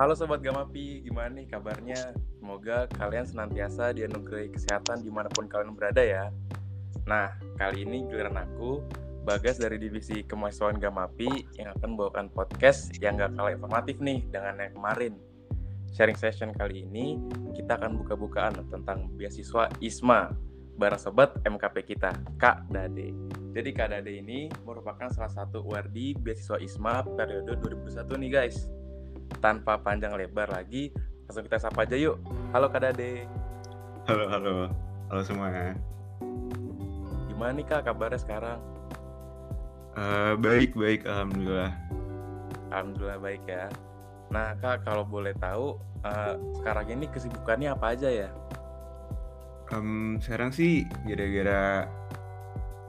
Halo Sobat Gamapi, gimana nih kabarnya? Semoga kalian senantiasa dianugerahi kesehatan di mana pun kalian berada ya. Nah, kali ini giliran aku, Bagas dari Divisi Kemahasiswaan Gamapi yang akan membawakan podcast yang gak kalah informatif nih dengan yang kemarin. Sharing session kali ini, kita akan buka-bukaan tentang beasiswa ISMA bareng sobat MKP kita, Kak Dade. Jadi Kak Dade ini merupakan salah satu wardi beasiswa ISMA periode 2021 nih guys tanpa panjang lebar lagi, langsung kita sapa aja yuk. Halo Kak Dade. Halo, halo. Halo semuanya. Gimana nih Kak kabarnya sekarang? Uh, baik, baik. Alhamdulillah. Alhamdulillah baik ya. Nah Kak, kalau boleh tahu, uh, sekarang ini kesibukannya apa aja ya? Um, sekarang sih gara-gara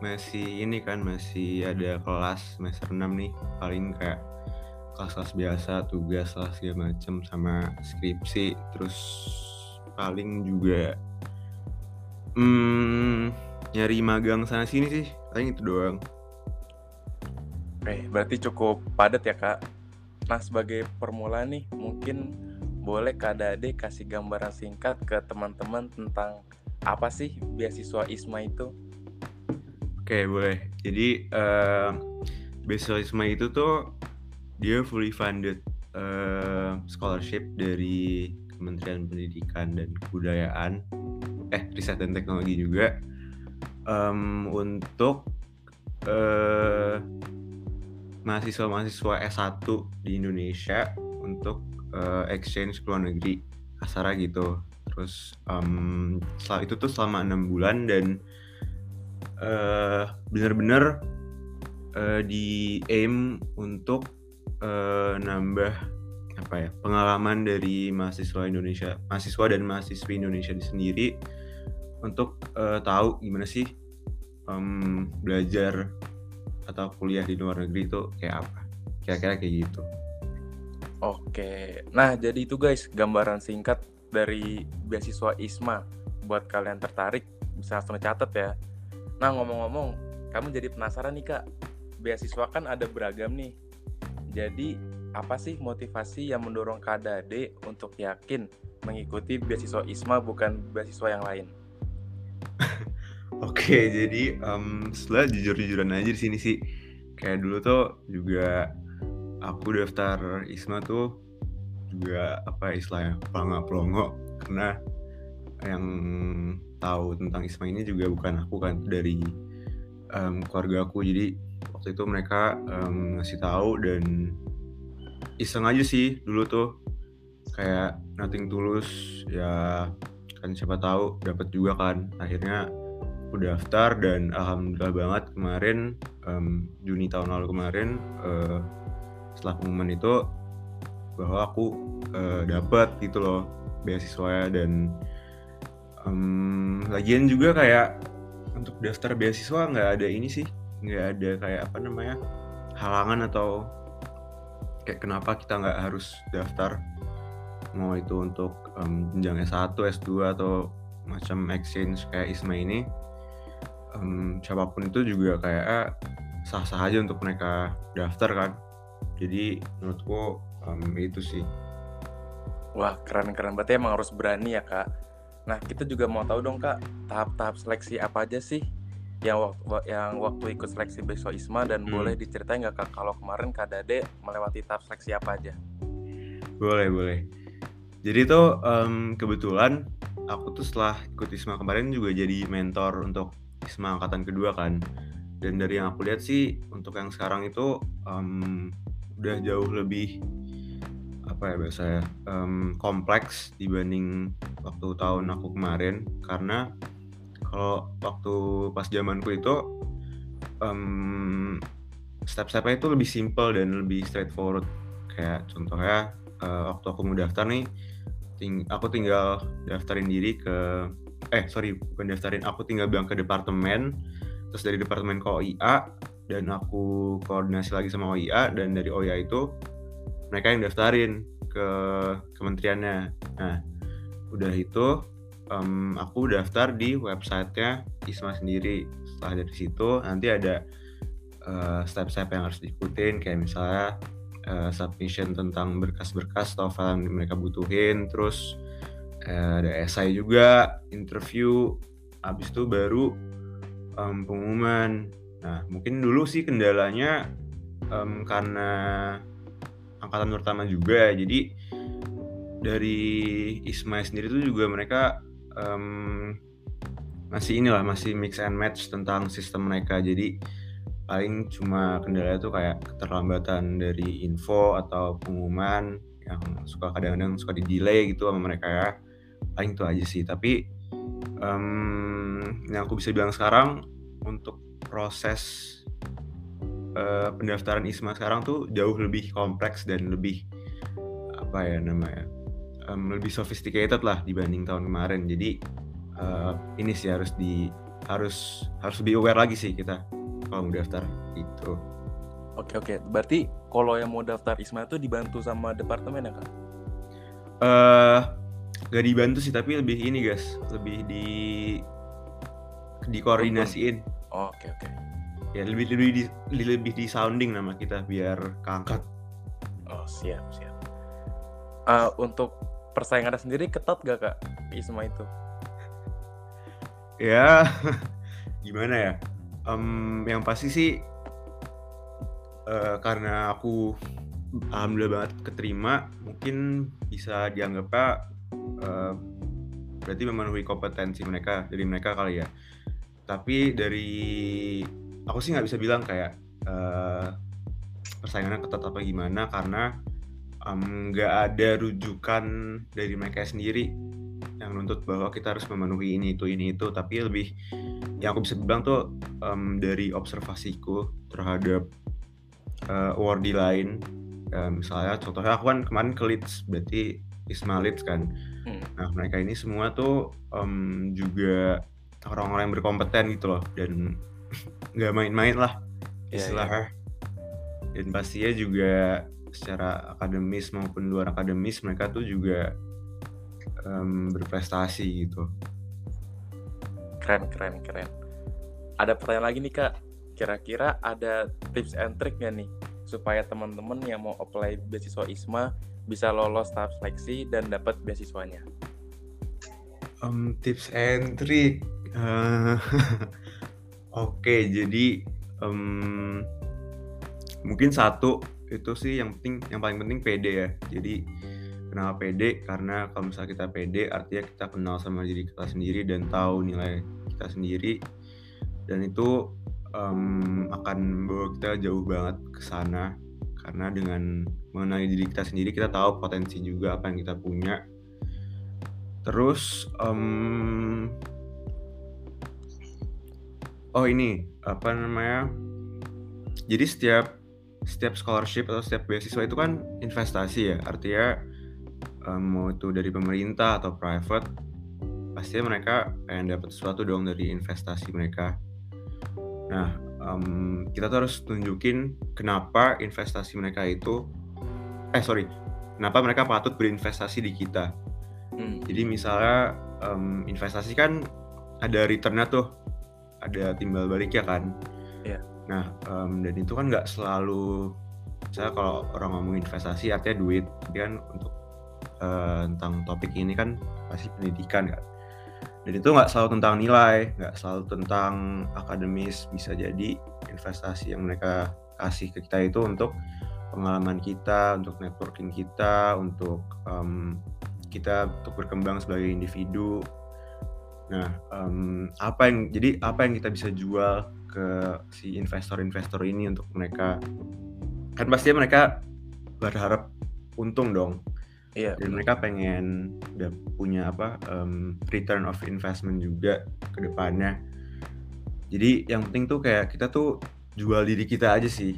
masih ini kan masih ada kelas semester 6 nih paling kayak kelas-kelas biasa tugas lah segala macem sama skripsi. Terus paling juga hmm, nyari magang sana sini sih. Paling itu doang. Eh berarti cukup padat ya kak? Nah sebagai permulaan nih mungkin boleh kak Dade kasih gambaran singkat ke teman-teman tentang apa sih beasiswa ISMA itu? Oke boleh. Jadi uh, beasiswa ISMA itu tuh dia fully funded uh, scholarship dari Kementerian Pendidikan dan Kebudayaan eh riset dan teknologi juga um, untuk uh, mahasiswa-mahasiswa S1 di Indonesia untuk uh, exchange ke luar negeri kasara gitu. Terus um, itu tuh selama enam bulan dan uh, benar-benar uh, di aim untuk uh, nambah apa ya pengalaman dari mahasiswa Indonesia mahasiswa dan mahasiswi Indonesia sendiri untuk uh, tahu gimana sih um, belajar atau kuliah di luar negeri itu kayak apa. Kira-kira kayak gitu. Oke. Nah jadi itu guys gambaran singkat dari beasiswa ISMA buat kalian tertarik bisa langsung catat ya. Nah ngomong-ngomong kamu jadi penasaran nih kak. Beasiswa kan ada beragam nih jadi, apa sih motivasi yang mendorong Kak Dade untuk yakin mengikuti beasiswa ISMA bukan beasiswa yang lain? Oke, jadi um, setelah jujur-jujuran aja di sini sih, kayak dulu tuh juga aku daftar ISMA tuh juga apa istilahnya pelongo-pelongo karena yang tahu tentang ISMA ini juga bukan aku kan dari um, keluarga aku. Jadi waktu itu mereka um, ngasih tahu dan iseng aja sih dulu tuh. Kayak nothing tulus ya kan siapa tahu dapat juga kan. Akhirnya aku daftar dan alhamdulillah banget kemarin um, Juni tahun lalu kemarin uh, setelah pengumuman itu bahwa aku uh, dapat gitu loh beasiswa dan um, lagian juga kayak untuk daftar beasiswa nggak ada ini sih nggak ada kayak apa namanya halangan atau kayak kenapa kita nggak harus daftar mau itu untuk um, jenjang S1, S2 atau macam exchange kayak ISMA ini um, siapa pun itu juga kayak sah-sah aja untuk mereka daftar kan. Jadi menurutku um, itu sih. Wah keren-keren. Berarti emang harus berani ya kak. Nah kita juga mau tahu dong kak tahap-tahap seleksi apa aja sih yang waktu yang waktu ikut seleksi besok ISMA dan hmm. boleh diceritain nggak kak kalau kemarin Kak Dade melewati tahap seleksi apa aja? Boleh boleh. Jadi tuh um, kebetulan aku tuh setelah ikut ISMA kemarin juga jadi mentor untuk ISMA angkatan kedua kan. Dan dari yang aku lihat sih untuk yang sekarang itu um, udah jauh lebih apa ya biasanya um, kompleks dibanding waktu tahun aku kemarin karena kalau waktu pas zamanku itu um, step-stepnya itu lebih simple dan lebih straightforward. Kayak contohnya uh, waktu aku mau daftar nih ting aku tinggal daftarin diri ke eh sorry bukan daftarin aku tinggal bilang ke departemen terus dari departemen ke OIA dan aku koordinasi lagi sama OIA dan dari OIA itu mereka yang daftarin ke kementeriannya. Nah udah itu um, aku daftar di websitenya Isma sendiri. Setelah dari situ nanti ada eh, step-step yang harus diikutin. Kayak misalnya uh, submission tentang berkas-berkas atau file yang mereka butuhin. Terus uh, ada essay juga interview. Habis itu baru um, pengumuman. Nah mungkin dulu sih kendalanya um, karena angkatan pertama juga. Jadi dari Isma sendiri tuh juga mereka um, masih inilah masih mix and match tentang sistem mereka. Jadi paling cuma kendala itu kayak keterlambatan dari info atau pengumuman yang suka kadang-kadang suka di delay gitu sama mereka ya. Paling itu aja sih. Tapi um, yang aku bisa bilang sekarang untuk proses uh, pendaftaran ISMA sekarang tuh jauh lebih kompleks dan lebih apa ya namanya um, lebih sophisticated lah dibanding tahun kemarin jadi uh, ini sih harus di harus harus lebih aware lagi sih kita kalau mau daftar itu. Oke oke, berarti kalau yang mau daftar ISMA itu dibantu sama departemen ya kak? Eh, uh, gak dibantu sih, tapi lebih ini guys, lebih di dikoordinasiin. Oh, oke oke. Ya lebih lebih di lebih di sounding nama kita biar keangkat. Oh siap siap. Uh, untuk persaingan sendiri ketat gak kak ISMA itu? ya gimana ya? um, yang pasti sih uh, karena aku alhamdulillah banget keterima mungkin bisa dianggapnya uh, berarti memenuhi kompetensi mereka dari mereka kali ya tapi dari aku sih nggak bisa bilang kayak uh, persaingannya ketat apa gimana karena nggak um, ada rujukan dari mereka sendiri yang nuntut bahwa kita harus memenuhi ini itu ini itu tapi lebih yang aku bisa bilang tuh um, dari observasiku terhadap uh, awardee lain uh, misalnya contohnya aku kan kemarin ke Leeds berarti Isma Leeds kan hmm. nah mereka ini semua tuh um, juga orang-orang yang berkompeten gitu loh dan nggak main-main lah iya, iya. istilahnya yeah, yeah. dan pastinya juga secara akademis maupun luar akademis mereka tuh juga um, berprestasi gitu. Keren keren keren. Ada pertanyaan lagi nih kak. Kira-kira ada tips and trick nggak nih supaya teman-teman yang mau apply beasiswa ISMA bisa lolos tahap seleksi dan dapat beasiswanya? Um, tips and trick uh, oke okay, jadi um, mungkin satu itu sih yang penting yang paling penting PD ya jadi Kenapa pede? Karena kalau misalnya kita pede, artinya kita kenal sama diri kita sendiri dan tahu nilai kita sendiri. Dan itu um, akan bawa kita jauh banget ke sana. Karena dengan mengenali diri kita sendiri, kita tahu potensi juga apa yang kita punya. Terus, um, oh ini apa namanya? Jadi setiap setiap scholarship atau setiap beasiswa itu kan investasi ya, artinya um, mau itu dari pemerintah atau private pasti mereka pengen dapat sesuatu dong dari investasi mereka nah um, kita tuh harus tunjukin kenapa investasi mereka itu eh sorry kenapa mereka patut berinvestasi di kita hmm. jadi misalnya um, investasi kan ada returnnya tuh ada timbal baliknya kan yeah. Nah um, dan itu kan nggak selalu saya kalau orang ngomong investasi artinya duit tapi kan untuk uh, tentang topik ini kan pasti pendidikan kan. Dan itu nggak selalu tentang nilai nggak selalu tentang akademis bisa jadi investasi yang mereka kasih ke kita itu untuk pengalaman kita untuk networking kita untuk um, kita untuk berkembang sebagai individu. Nah um, apa yang jadi apa yang kita bisa jual ke si investor-investor ini untuk mereka kan pastinya mereka berharap untung dong Iya. Dan mereka pengen udah punya apa um, return of investment juga ke depannya. Jadi yang penting tuh kayak kita tuh jual diri kita aja sih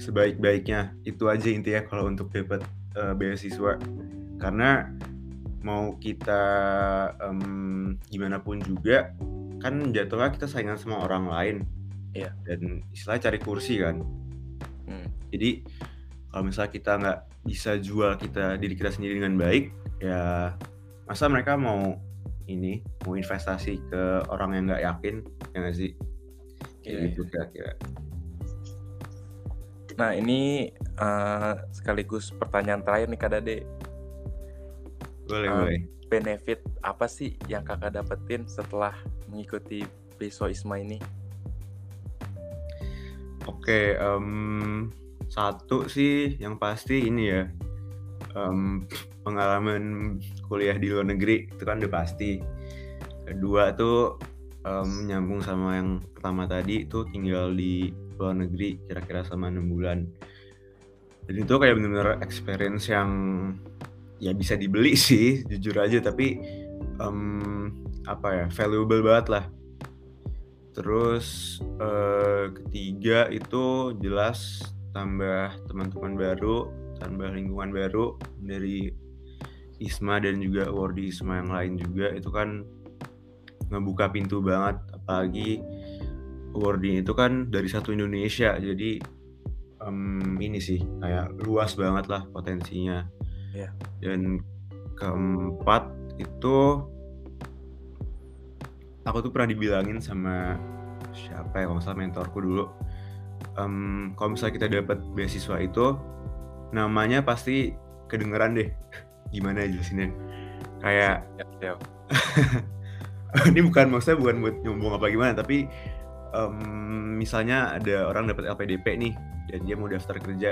sebaik-baiknya. Itu aja intinya kalau untuk dapat uh, beasiswa. Karena mau kita um, gimana pun juga kan jatuhnya kita saingan sama orang lain. Iya. Dan istilah cari kursi kan. Hmm. Jadi kalau misalnya kita nggak bisa jual kita diri kita sendiri dengan baik ya masa mereka mau ini mau investasi ke orang yang nggak yakin ya nggak sih kayak yeah, gitu kira-kira nah ini uh, sekaligus pertanyaan terakhir nih Kak Dade. Boleh, um, boleh. Benefit apa sih yang kakak dapetin setelah mengikuti Beso Isma ini? Oke, um, satu sih yang pasti ini ya um, pengalaman kuliah di luar negeri itu kan udah pasti. Kedua tuh um, nyambung sama yang pertama tadi tuh tinggal di luar negeri kira-kira sama enam bulan. Dan itu kayak bener-bener experience yang ya bisa dibeli sih jujur aja tapi um, apa ya valuable banget lah. Terus uh, ketiga itu jelas tambah teman-teman baru, tambah lingkungan baru dari Isma dan juga Wardi Isma yang lain juga itu kan ngebuka pintu banget apalagi Wardi itu kan dari satu Indonesia jadi um, ini sih kayak luas banget lah potensinya yeah. dan keempat itu aku tuh pernah dibilangin sama siapa ya kalau salah mentorku dulu. Um, kalau misalnya kita dapat beasiswa itu namanya pasti kedengeran deh. Gimana jelasinnya? Kayak ya, ya. ini bukan maksudnya bukan buat nyombong apa gimana tapi um, misalnya ada orang dapat LPDP nih dan dia mau daftar kerja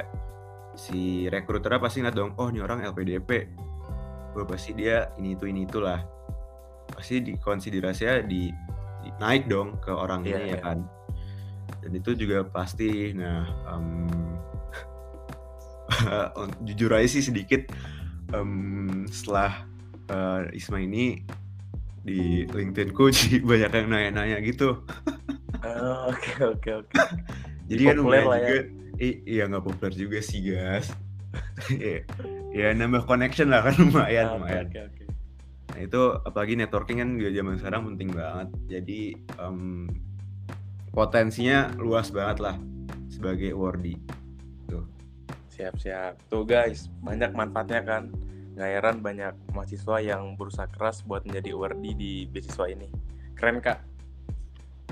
si rekruternya pasti ngeliat dong oh ini orang LPDP gue pasti dia ini itu ini itulah pasti dikonsiderasinya di, di naik dong ke orang yeah, ya yeah. kan dan itu juga pasti nah um, jujur aja sih sedikit um, setelah uh, Isma ini di LinkedIn ku jadi banyak yang nanya-nanya gitu. Oh, oke oke oke. Jadi kan lumayan ya. juga, ya. iya nggak populer juga sih guys. ya nambah connection lah kan lumayan ah, lumayan. Okay, okay. Itu apalagi networking kan zaman sekarang penting banget. Jadi um, potensinya luas banget lah sebagai wordy. Tuh. Siap siap. Tuh guys banyak manfaatnya kan nggak heran banyak mahasiswa yang berusaha keras buat menjadi wordy di beasiswa ini keren kak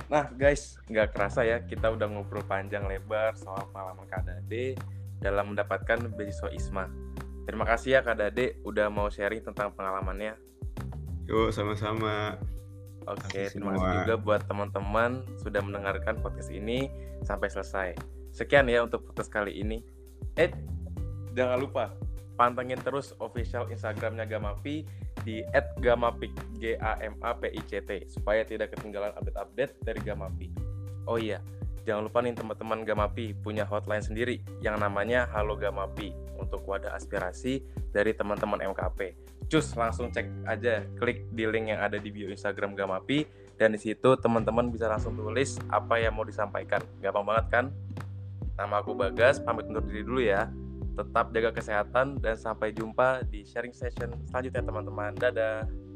nah guys nggak kerasa ya kita udah ngobrol panjang lebar soal pengalaman kak Dade dalam mendapatkan beasiswa ISMA terima kasih ya kak Dade udah mau sharing tentang pengalamannya yuk sama-sama Oke, terima kasih juga buat teman-teman sudah mendengarkan podcast ini sampai selesai. Sekian ya untuk podcast kali ini. Eh, jangan lupa pantengin terus official Instagramnya Gamapi di @gamapik G A M A P I C T supaya tidak ketinggalan update-update dari Gamapi. Oh iya, jangan lupa nih teman-teman Gamapi punya hotline sendiri yang namanya Halo Gamapi untuk wadah aspirasi dari teman-teman MKP. Cus langsung cek aja, klik di link yang ada di bio Instagram Gamapi dan di situ teman-teman bisa langsung tulis apa yang mau disampaikan. Gampang banget kan? Nama aku Bagas, pamit undur diri dulu ya tetap jaga kesehatan dan sampai jumpa di sharing session selanjutnya teman-teman. Dadah.